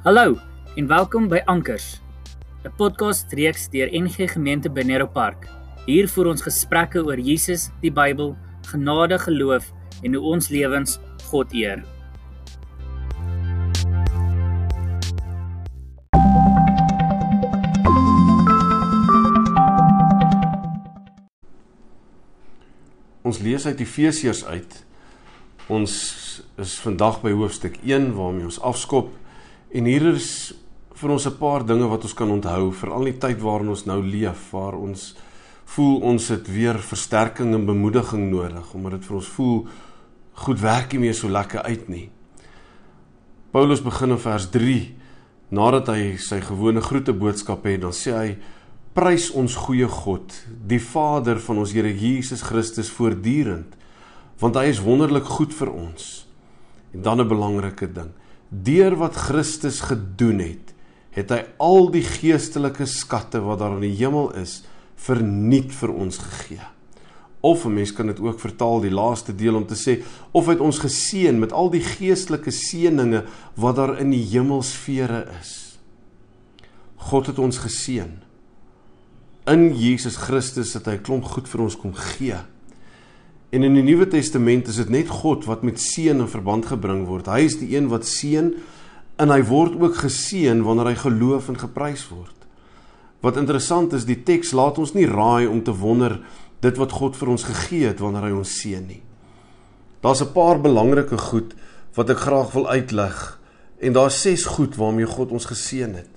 Hallo en welkom by Ankers, 'n podcast reeks deur NG Gemeente Benero Park. Hier voer ons gesprekke oor Jesus, die Bybel, genade, geloof en hoe ons lewens God eer. Ons lees uit Efesiërs uit. Ons is vandag by hoofstuk 1 waarmee ons afskop en hier is vir ons 'n paar dinge wat ons kan onthou veral die tyd waarin ons nou leef waar ons voel ons het weer versterking en bemoediging nodig omdat dit vir ons voel goed werk nie meer so lekker uit nie. Paulus begin in vers 3 nadat hy sy gewone groete boodskap het dan sê hy prys ons goeie God, die Vader van ons Here Jesus Christus voortdurend, want hy is wonderlik goed vir ons. En dan 'n belangrike ding. Deur wat Christus gedoen het, het hy al die geestelike skatte wat daar in die hemel is, verniet vir ons gegee. Of 'n mens kan dit ook vertaal die laaste deel om te sê of hy het ons geseën met al die geestelike seëninge wat daar in die hemelsfere is. God het ons geseën in Jesus Christus het hy klomp goed vir ons kom gee. En in die Nuwe Testament is dit net God wat met seën in verband gebring word. Hy is die een wat seën en hy word ook geseën wanneer hy geloof en geprys word. Wat interessant is, die teks laat ons nie raai om te wonder dit wat God vir ons gegee het wanneer hy ons seën nie. Daar's 'n paar belangrike goed wat ek graag wil uitlig en daar's ses goed waarmee God ons geseën het.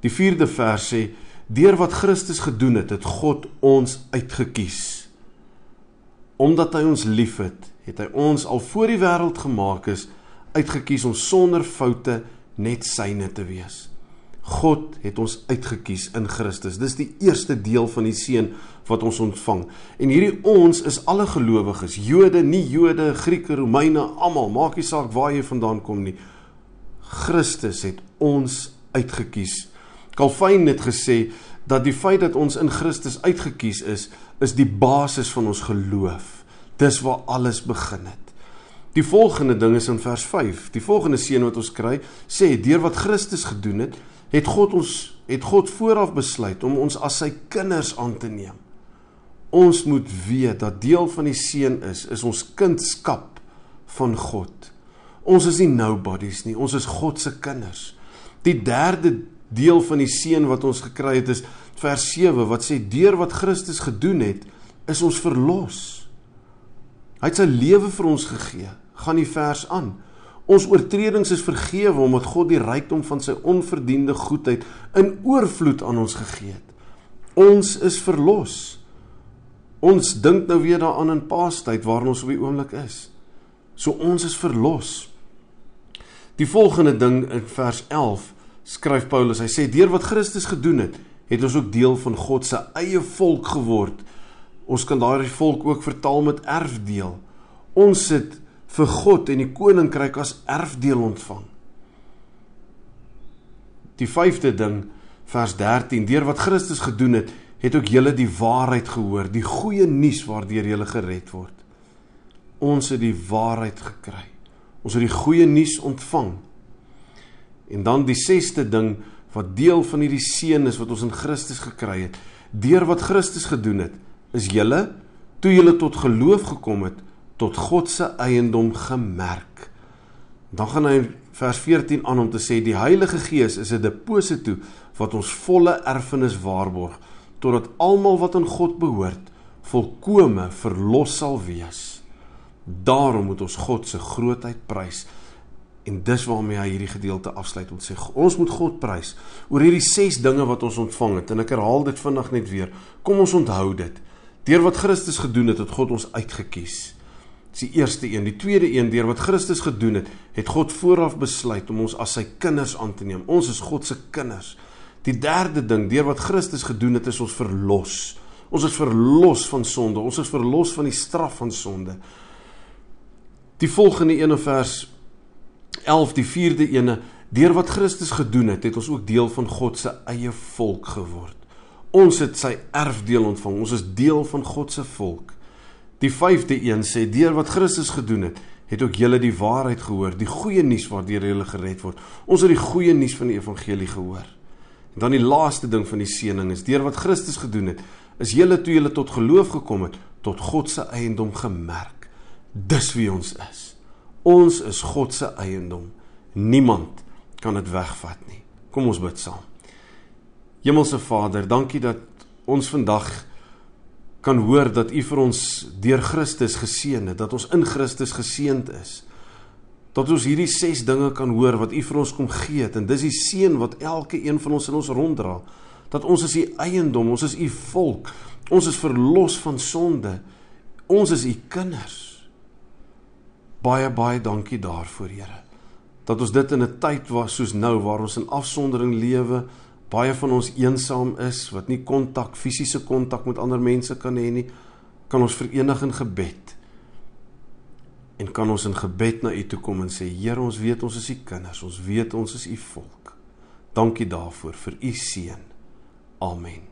Die 4de vers sê Deur wat Christus gedoen het, het God ons uitgekies. Omdat hy ons liefhet, het hy ons al voor die wêreld gemaak is uitgekies om sonder foute net syne te wees. God het ons uitgekies in Christus. Dis die eerste deel van die seën wat ons ontvang. En hierdie ons is alle gelowiges, Jode, nie Jode, Grieke, Romeine, almal, maak nie saak waar jy vandaan kom nie. Christus het ons uitgekies Calvin het gesê dat die feit dat ons in Christus uitgekies is, is die basis van ons geloof. Dis waar alles begin het. Die volgende ding is in vers 5. Die volgende seën wat ons kry, sê deur wat Christus gedoen het, het God ons het God vooraf besluit om ons as sy kinders aan te neem. Ons moet weet dat deel van die seën is is ons kindskap van God. Ons is nie nobodies nie, ons is God se kinders. Die derde deel van die seën wat ons gekry het is vers 7 wat sê deur wat Christus gedoen het is ons verlos. Hy het sy lewe vir ons gegee. Gaan die vers aan. Ons oortredings is vergewe omdat God die rykdom van sy onverdiende goedheid in oorvloed aan ons gegee het. Ons is verlos. Ons dink nou weer daaraan in Paastyd waarin ons op die oomblik is. So ons is verlos. Die volgende ding in vers 11 skryf Paulus. Hy sê deur wat Christus gedoen het, het ons ook deel van God se eie volk geword. Ons kan daardie volk ook vertaal met erfdeel. Ons het vir God en die koninkryk as erfdeel ontvang. Die 5de ding vers 13 deur wat Christus gedoen het, het ook julle die waarheid gehoor, die goeie nuus waardeur julle gered word. Ons het die waarheid gekry. Ons het die goeie nuus ontvang. En dan die sesde ding wat deel van hierdie seën is wat ons in Christus gekry het. Deur wat Christus gedoen het, is julle toe julle tot geloof gekom het, tot God se eiendom gemerk. Dan gaan hy vers 14 aan om te sê die Heilige Gees is 'n deposito wat ons volle erfenis waarborg totdat almal wat aan God behoort volkome verlos sal wees. Daarom moet ons God se grootheid prys. En dis waarmee hy hierdie gedeelte afsluit om sê ons moet God prys oor hierdie 6 dinge wat ons ontvang het en ek herhaal dit vinnig net weer. Kom ons onthou dit. Deur wat Christus gedoen het, het God ons uitgekies. Dis die eerste een, die tweede een, deur wat Christus gedoen het, het God vooraf besluit om ons as sy kinders aan te neem. Ons is God se kinders. Die derde ding, deur wat Christus gedoen het, is ons verlos. Ons is verlos van sonde. Ons is verlos van die straf van sonde. Die volgende ene vers 11 die 4de ene deur wat Christus gedoen het het ons ook deel van God se eie volk geword. Ons het sy erfdeel ontvang. Ons is deel van God se volk. Die 5de een sê deur wat Christus gedoen het het ook julle die waarheid gehoor, die goeie nuus waardeur julle gered word. Ons het die goeie nuus van die evangelie gehoor. En dan die laaste ding van die seëning is deur wat Christus gedoen het, is julle toe julle tot geloof gekom het, tot God se eiendom gemerk. Dis wie ons is. Ons is God se eiendom. Niemand kan dit wegvat nie. Kom ons bid saam. Hemelse Vader, dankie dat ons vandag kan hoor dat U vir ons deur Christus geseën het, dat ons in Christus geseënd is. Dat ons hierdie 6 dinge kan hoor wat U vir ons kom gee het en dis die seën wat elke een van ons in ons ronddra. Dat ons is U eiendom, ons is U volk. Ons is verlos van sonde. Ons is U kinders. Baie baie dankie daarvoor, Here. Dat ons dit in 'n tyd was soos nou waar ons in afsondering lewe, baie van ons eensaam is, wat nie kontak, fisiese kontak met ander mense kan hê nie, kan ons verenig in gebed. En kan ons in gebed na U toe kom en sê, Here, ons weet ons is U kinders, ons weet ons is U volk. Dankie daarvoor vir U seën. Amen.